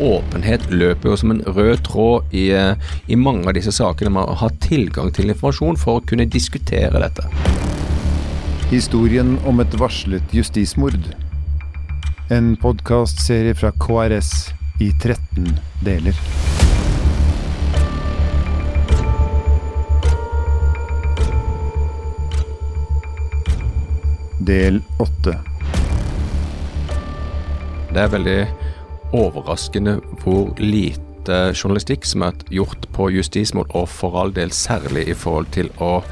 åpenhet løper jo som en rød tråd i, eh, i mange av disse sakene. Man har tilgang til informasjon for å kunne diskutere dette. Historien om et varslet justismord. En podkastserie fra KRS i 13 deler. Del 8. Det er veldig overraskende hvor lite journalistikk som er gjort på justismord, og for all del særlig i forhold til å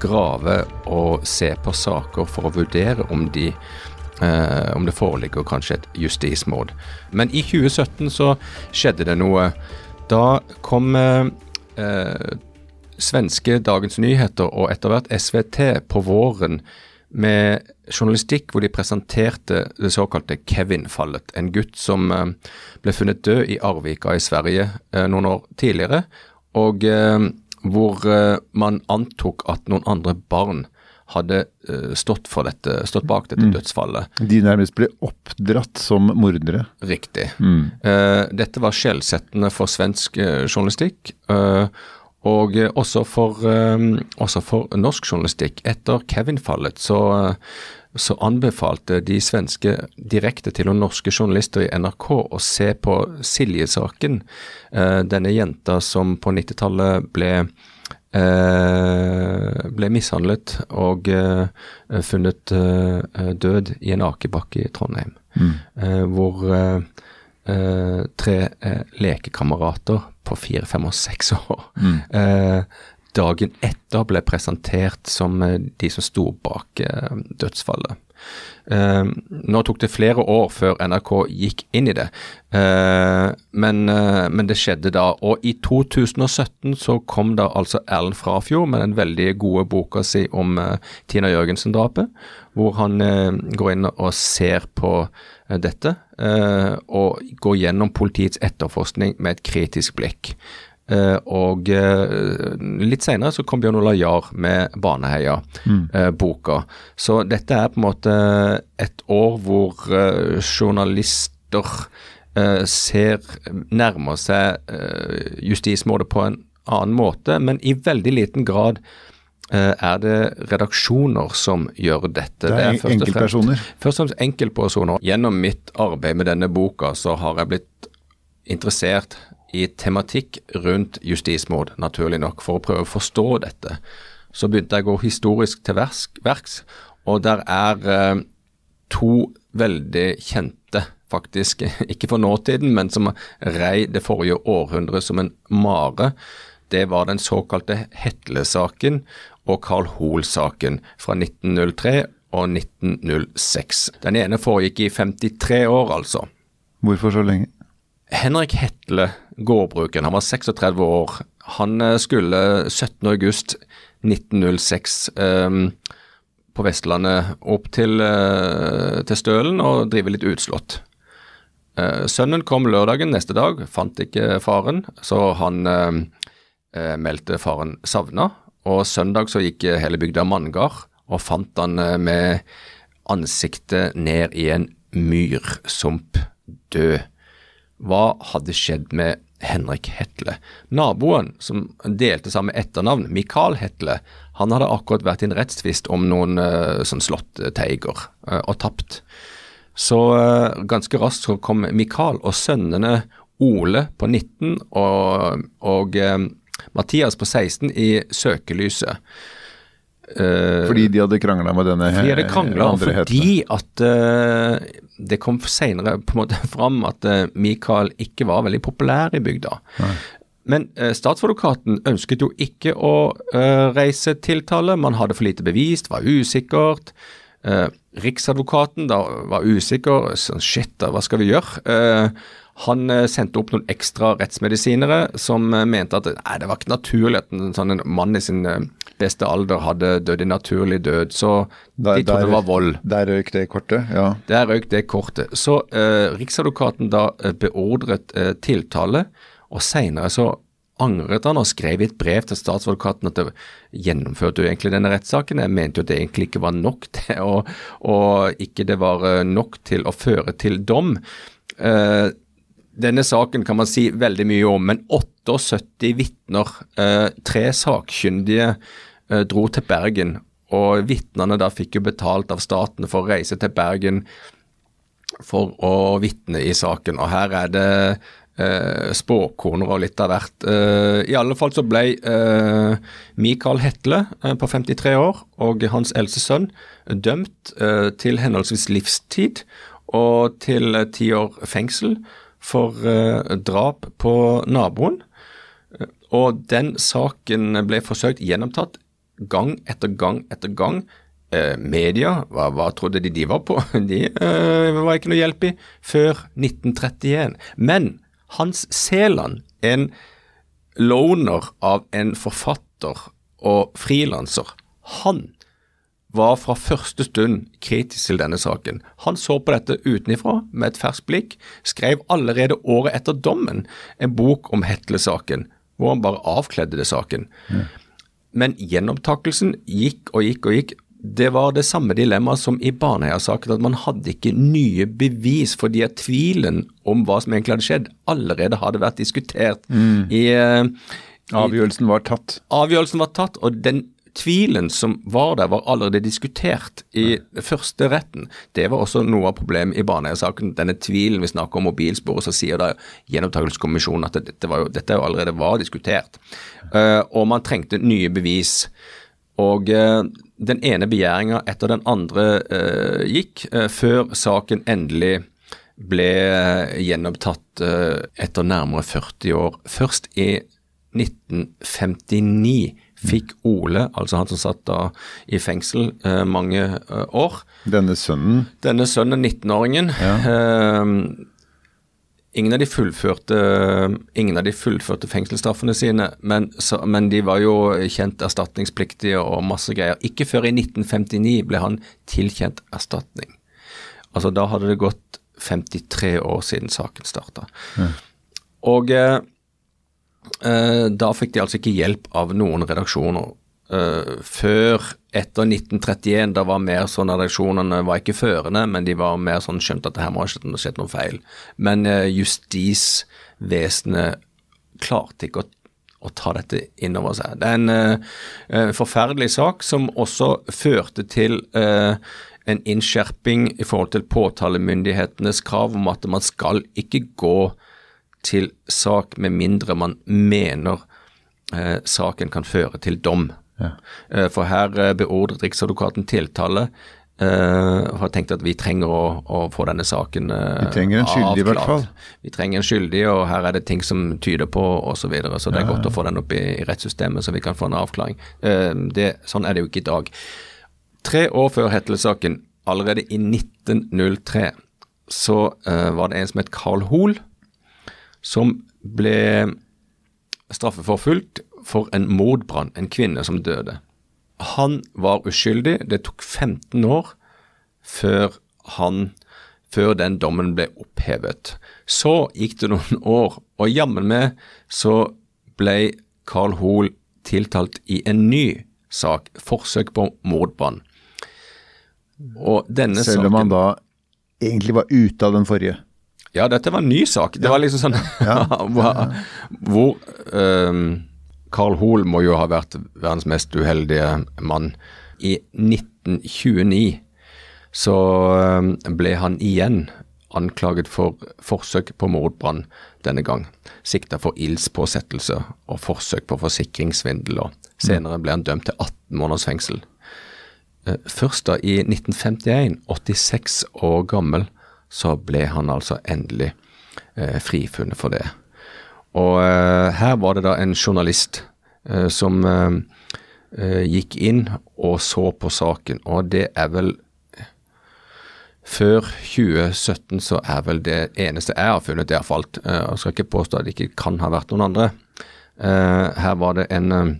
grave og se på saker for å vurdere om de eh, om det foreligger kanskje et justismord. Men i 2017 så skjedde det noe. Da kom eh, svenske Dagens Nyheter og etter hvert SVT på våren med journalistikk hvor de presenterte det såkalte Kevin-fallet. En gutt som eh, ble funnet død i Arvika i Sverige eh, noen år tidligere, og eh, hvor man antok at noen andre barn hadde stått, dette, stått bak dette mm. dødsfallet. De nærmest ble oppdratt som mordere? Riktig. Mm. dette var skjellsettende for svensk journalistikk. Og eh, også for, eh, også for norsk journalistikk. Etter Kevin-fallet så, så, anbefalte de svenske direkte til og norske journalister i NRK å se på Silje-saken. Eh, denne jenta som på 90-tallet ble ble mishandlet og funnet død i en akebakke i Trondheim. Mm. hvor tre lekekamerater på fire, fem og seks år. Mm. Eh, dagen etter ble presentert som eh, de som sto bak eh, dødsfallet. Eh, nå tok det flere år før NRK gikk inn i det, uh, men, uh, men, det skjedde da. Og i 2017 så kom da altså Erlend Frafjord med den veldig gode boka si om Tina Jørgensen-drapet, hvor han går inn og ser på dette, og gå gjennom politiets etterforskning med et kritisk blikk. Eh, og eh, litt senere så kom Bjørn Olav Jahr med Baneheia-boka. Mm. Uh, så dette er på en måte et år hvor journalister ser nærmer seg justismålet på en annen måte, men i veldig liten grad er det redaksjoner som gjør dette. Det er, det er enkeltpersoner? Først og fremst enkeltpersoner. Gjennom mitt arbeid med denne boka så har jeg blitt interessert i tematikk rundt justismord, naturlig nok, for å prøve å forstå dette. Så begynte jeg å gå historisk til verks, og der er eh, to veldig kjente, faktisk, ikke for nåtiden, men som rei det forrige århundret som en mare. Det var den såkalte Hetle-saken og Carl Hoel-saken fra 1903 og 1906. Den ene foregikk i 53 år, altså. Hvorfor så lenge? Henrik Hetle, gårdbrukeren, han var 36 år. Han eh, skulle 17.8.1906 eh, på Vestlandet opp til, eh, til, Stølen og drive litt utslått. Eh, sønnen kom lørdagen neste dag, fant ikke faren, så han eh, meldte faren savna. Og søndag så gikk hele bygda manngard og fant han med ansiktet ned i en myrsump, død. Hva hadde skjedd med Henrik Hetle? Naboen, som delte samme etternavn, Mikael Hetle, han hadde akkurat vært i en rettstvist om noen uh, sånn slåttteiger uh, og tapt. Så ganske raskt så kom Mikael og sønnene Ole på 19 og, og Mathias på 16 i søkelyset. Uh, fordi de hadde krangla med denne fordi de hadde krangla, fordi at uh, det kom senere på en måte fram at uh, Michael ikke var veldig populær i bygda. Nei. Men statsadvokaten ønsket jo ikke å reise tiltale, man hadde for lite bevis, det var usikkert. Riksadvokaten da var usikker, sånn shit, da, hva skal vi gjøre? Han eh, sendte opp noen ekstra rettsmedisinere som eh, mente at nei, det var ikke naturlig at en sånn mann i sin eh, beste alder hadde dødd i naturlig død. Så der, de trodde det var vold. Der røyk det kortet, ja. Der røyk det kortet. Så eh, Riksadvokaten da beordret eh, tiltale, og seinere så angret han og skrev i et brev til statsadvokaten at det gjennomførte jo egentlig denne rettssaken. Jeg mente jo at det egentlig ikke var nok til, å, og ikke det var nok til å føre til dom. Eh, denne saken kan man si veldig mye om, men 78 vitner, eh, tre sakkyndige, eh, dro til Bergen. Og vitnene da fikk jo betalt av staten for å reise til Bergen for å vitne i saken. Og her er det eh, spåkoner og litt av hvert. Eh, I alle fall så ble eh, Mikael Hetle eh, på 53 år og hans eldste sønn dømt til henholdsvis livstid og til ti år fengsel for eh, drap på naboen. Og den saken ble forsøkt gjennomtatt gang etter gang etter gang. Eh, media, hva, hva, trodde de de var på? De eh, var ikke noe hjelp i før 1931. Men Hans Seland, en loner av en forfatter og frilanser, han var fra første stund kritisk til denne saken. Han så på dette utenifra med et ferskt blikk, skrev allerede året etter dommen en bok om Hetle-saken, hvor han bare avkledde det saken. Mm. Men gjenopptakelsen gikk og gikk og gikk. Det var det samme dilemmaet som i Baneheia-saken, at man hadde ikke nye bevis fordi at tvilen om hva som egentlig hadde skjedd, allerede hadde vært diskutert. Mm. I, uh, Avgjørelsen var tatt. Avgjørelsen var tatt, og den tvilen som var der, var allerede diskutert i første retten. Det var også noe av problemet i Baneheia-saken. Denne tvilen vi snakker om mobilsporet, så sier da Gjenopptakelseskommisjonen at dette, var jo, dette allerede var diskutert. Uh, og man trengte nye bevis. Og uh, den ene begjæringa etter den andre uh, gikk, før saken endelig ble gjenopptatt etter nærmere 40 år. Først i 1959 fikk Ole, altså han som satt da i fengsel eh, mange eh, år Denne sønnen? Denne sønnen, 19-åringen. Ja. Eh, ingen, av fullførte, ingen av de fullførte fengselsstraffene sine, men, så, men, de var jo kjent erstatningspliktige og masse greier. Ikke før i 1959 ble han tilkjent erstatning. Altså da hadde det gått 53 år siden saken starta. Ja. Og Eh, da fikk de altså ikke hjelp av noen redaksjoner. Uh, før etter 1931, da var mer sånn redaksjonene var ikke førende, men de var mer sånn skjønt at det her må ha skjedd, noe feil. Men uh, justisvesenet klarte ikke å, å, ta dette inn over seg. Det er en uh, forferdelig sak som også førte til en innskjerping i forhold til påtalemyndighetenes krav om at man skal ikke gå til sak med mindre man mener eh, saken kan føre til dom. Ja. Eh, for her eh, beordret Riksadvokaten tiltale Uh, har tenkt at vi trenger å, å få denne saken uh, Vi trenger en skyldig, i hvert fall. Vi trenger en skyldig, og her er det ting som tyder på osv. Så, videre, så det er ja, godt å få den opp i, i, rettssystemet, så vi kan få en avklaring. Uh, det, sånn er det jo ikke i dag. Tre år før Hetle-saken, allerede i 1903, så var det en som het Carl Hoel, som ble straffeforfulgt for en mordbrann, en kvinne som døde. Han var uskyldig. Det tok 15 år før, han, før den dommen ble opphevet. Så gikk det noen år, og jammen meg så ble Carl Hoel tiltalt i en ny sak, forsøk på mordbrann. Selv om han da egentlig var ute av den forrige? Ja, dette var en ny sak. Det var liksom sånn Hvor um, Carl Hoel må jo ha vært verdens mest uheldige mann. I 1929 så um, ble han igjen anklaget for forsøk på mordbrann denne gang. Sikta for ildspåsettelse og forsøk på forsikringssvindel. og Senere ble han dømt til 18 måneders fengsel. Uh, først da i 1951, 86 år gammel, så ble han altså endelig eh, frifunnet for det. Og eh, her var det da en journalist eh, som eh, eh, gikk inn og så på saken, og det er vel før 2017 så er vel det eneste jeg har funnet, det har falt. jeg skal ikke påstå at det ikke kan ha vært noen andre. Her var det en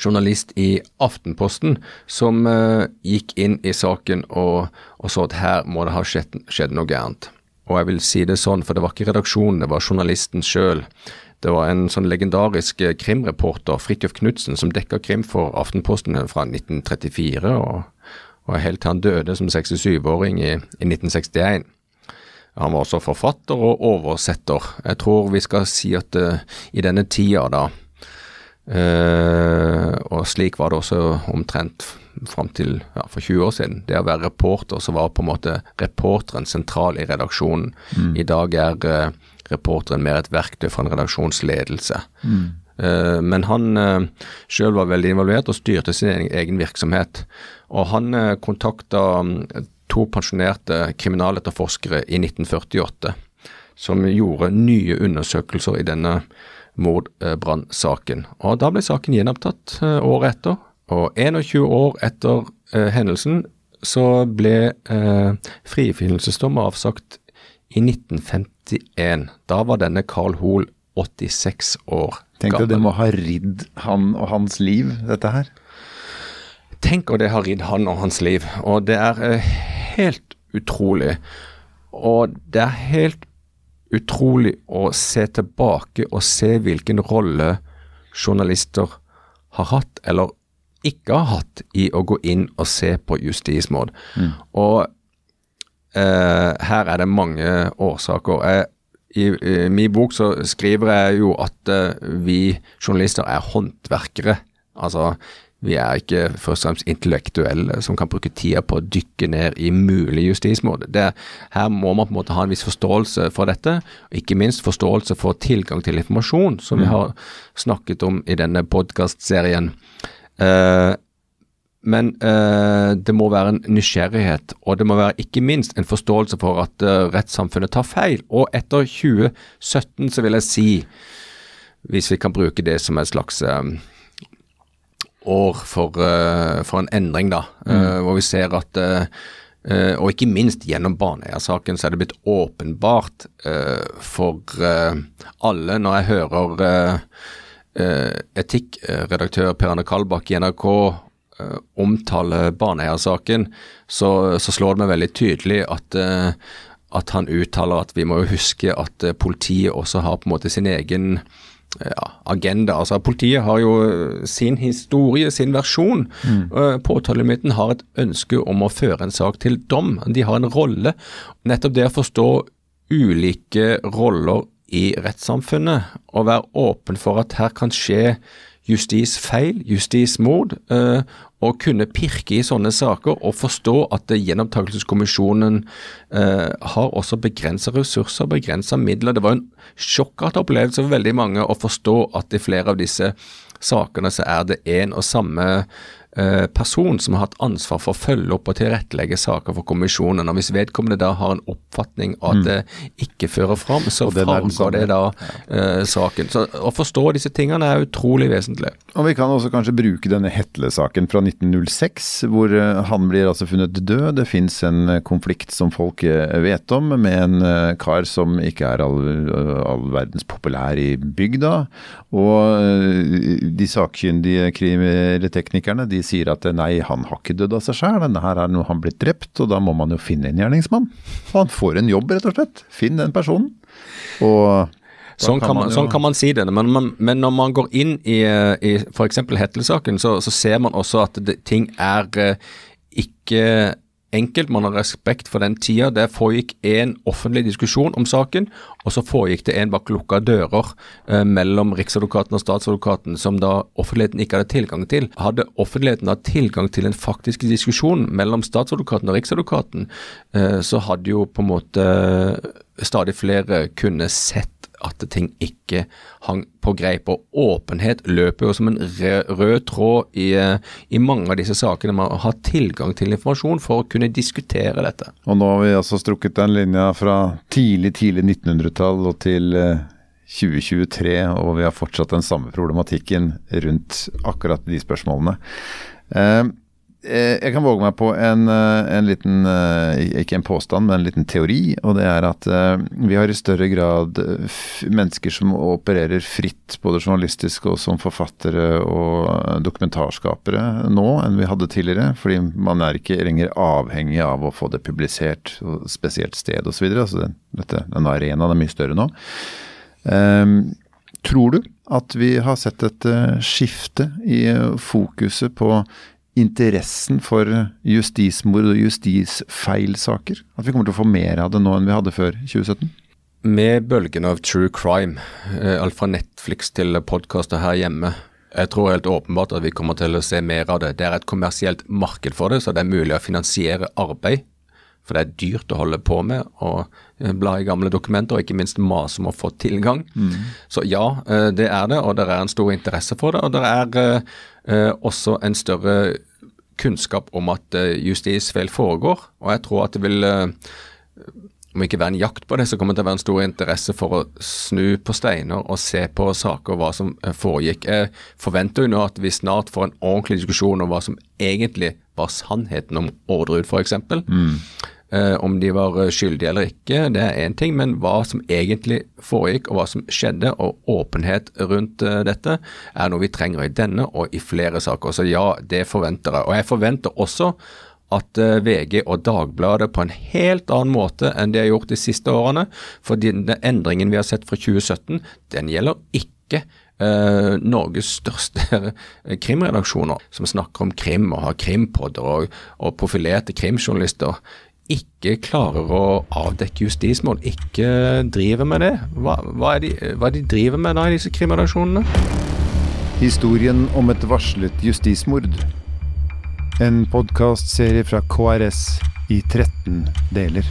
journalist i Aftenposten som uh, gikk inn i saken og, og, så at her må det ha skjedd, skjedd, noe gærent. Og jeg vil si det sånn, for det var ikke redaksjonen, det var journalisten sjøl. Det var en sånn legendarisk eh, krimreporter, Fridtjof Knutsen, som dekka krim for Aftenposten fra 1934 og, og helt til han døde som 67-åring i, i 1961. Han var også forfatter og oversetter. Jeg tror vi skal si at uh, i denne tida, da, uh, og slik var det også omtrent fram til ja, for 20 år siden, det å være reporter, så var på en måte reporteren sentral i redaksjonen. Mm. I dag er uh, reporteren mer et verktøy for en redaksjonsledelse. Mm. Men han uh, sjøl var veldig involvert og styrte sin egen, egen virksomhet. Og han uh, kontakta to pensjonerte kriminaletterforskere i 1948 som gjorde nye undersøkelser i denne mordbrannsaken. Og Da ble saken gjenopptatt eh, året etter, og 21 år etter eh, hendelsen så ble eh, frifinnelsesdom avsagt i 1951. Da var denne Carl Hoel 86 år gammel. Tenk at det må ha ridd han og hans liv, dette her. Tenk at det har ridd han og hans liv. Og det er eh, helt utrolig. Og det er helt utrolig å se tilbake og se hvilken rolle journalister har hatt, eller ikke har hatt, i å gå inn og se på justismord. Mm. Og eh, her er det mange årsaker. Jeg, i, I min bok så skriver jeg jo at eh, vi journalister er håndverkere. Altså, vi er ikke først og fremst intellektuelle som kan bruke tida på å dykke ned i mulig justismåte. her må man på en måte ha en viss forståelse for dette, og ikke minst forståelse for tilgang til informasjon, som vi mm. har snakket om i denne podkastserien. Uh, men uh, det må være en nysgjerrighet, og det må være ikke minst en forståelse for at uh, rettssamfunnet tar feil. Og etter 2017 så vil jeg si, hvis vi kan bruke det som et slags um, år for, uh, for en endring, da. Mm. Uh, hvor vi ser at uh, Og ikke minst gjennom Baneheia-saken så er det blitt åpenbart for alle, når jeg hører etikkredaktør Per Arne Kalbakk i NRK omtale Baneheia-saken, så, så, slår det meg veldig tydelig at at han uttaler at vi må jo huske at politiet også har på en måte sin egen ja, agenda. Altså Politiet har jo sin historie, sin versjon. Mm. Påtalemyndigheten har et ønske om å føre en sak til dom. De har en rolle. Nettopp det å forstå ulike roller i rettssamfunnet, og være åpen for at her kan skje justisfeil, justismord, eh, kunne pirke i sånne saker og forstå at Gjenopptakelseskommisjonen eh, har også begrensa ressurser, begrensa midler. Det var en sjokkartet opplevelse for veldig mange å forstå at i flere av disse sakene så er det en og samme Eh, person som har hatt ansvar for å følge opp og tilrettelegge saker for kommisjonen. og Hvis vedkommende da har en oppfatning av at mm. det ikke fører fram, så framgår det da uh, saken. Så Å forstå disse tingene er utrolig vesentlig. Og Vi kan også kanskje bruke denne Hetle-saken fra 1906, hvor uh, han blir altså funnet død. Det fins en konflikt som folk vet om, med en kar som ikke er all, all verdens populær i bygda. Og de sakkyndige teknikerne de sier at nei, han har ikke dødd av seg sjæl, denne her er noe han blitt drept, og da må man jo finne en gjerningsmann. Og han får en jobb, rett og slett. Finn den personen. Og Sånn kan, man, sånn kan, man, si det, men, man, men når man går inn i, i f.eks. Hetlesaken, så, så ser man også at det, ting er uh, ikke enkelt, man har respekt for den tida. Det foregikk en offentlig diskusjon om saken, og så foregikk det en bak lukka dører eh, mellom Riksadvokaten og statsadvokaten som da offentligheten ikke hadde tilgang til. Hadde offentligheten hatt tilgang til en faktisk diskusjon mellom statsadvokaten og Riksadvokaten, eh, så hadde jo på en måte stadig flere kunne sett at ting ikke hang på greip. Og åpenhet løper jo som en rød tråd i, i mange av disse sakene. Man har tilgang til informasjon for å kunne diskutere dette. Og nå har vi altså strukket den linja fra tidlig, tidlig 1900-tall og til 2023, eh, og vi har fortsatt den samme problematikken rundt akkurat de spørsmålene. Eh, jeg kan våge meg på en, eh, en, liten eh, Ikke en påstand, men en liten teori. Og det er at vi har i større grad mennesker som opererer fritt, både journalistisk og som forfattere og dokumentarskapere nå enn vi hadde tidligere. Fordi man er ikke lenger avhengig av å få det publisert, og spesielt sted osv. Altså dette, denne arenaen er mye større nå. Um, tror du at vi har sett et skifte i fokuset på interessen for justismord og justisfeilsaker? At vi kommer til å få mer av det nå enn vi hadde før 2017? Med bølgen av true crime, eh, alt fra Netflix til podkaster her hjemme, jeg tror helt åpenbart at vi kommer til å se mer av det. Det er et kommersielt marked for det, så det er mulig å finansiere arbeid. For det er dyrt å holde på med å bla i gamle dokumenter, og ikke minst mase om å få tilgang. Mm. Så ja, eh, det er det, og det er en stor interesse for det. Og det er eh, også en større kunnskap om at justisfeil foregår. Og jeg tror at det vil om ikke være en jakt på det, så kommer det til å være en stor interesse for å snu på steiner og se på saker og hva som eh, foregikk. Jeg forventer jo nå at vi snart får en ordentlig diskusjon om hva som egentlig var sannheten om Orderud f.eks. Mm. Eh, om de var eh, skyldige eller ikke, det er én ting, men hva som egentlig foregikk og hva som skjedde, og åpenhet rundt eh, dette, er noe vi trenger i denne og i flere saker. Så ja, det forventer jeg. Og jeg forventer også at VG og Dagbladet på en helt annen måte enn de har gjort de siste årene. For den endringen vi har sett fra 2017, den gjelder ikke Uh, Norges største krimredaksjoner, som snakker om krim og har krimpodder og, og profilerte krimjournalister ikke klarer å avdekke justismål, ikke driver med det. Hva, hva, er de, hva er de driver med da i disse krimredaksjonene? Historien om et varslet justismord. En podkastserie fra KRS i 13 deler.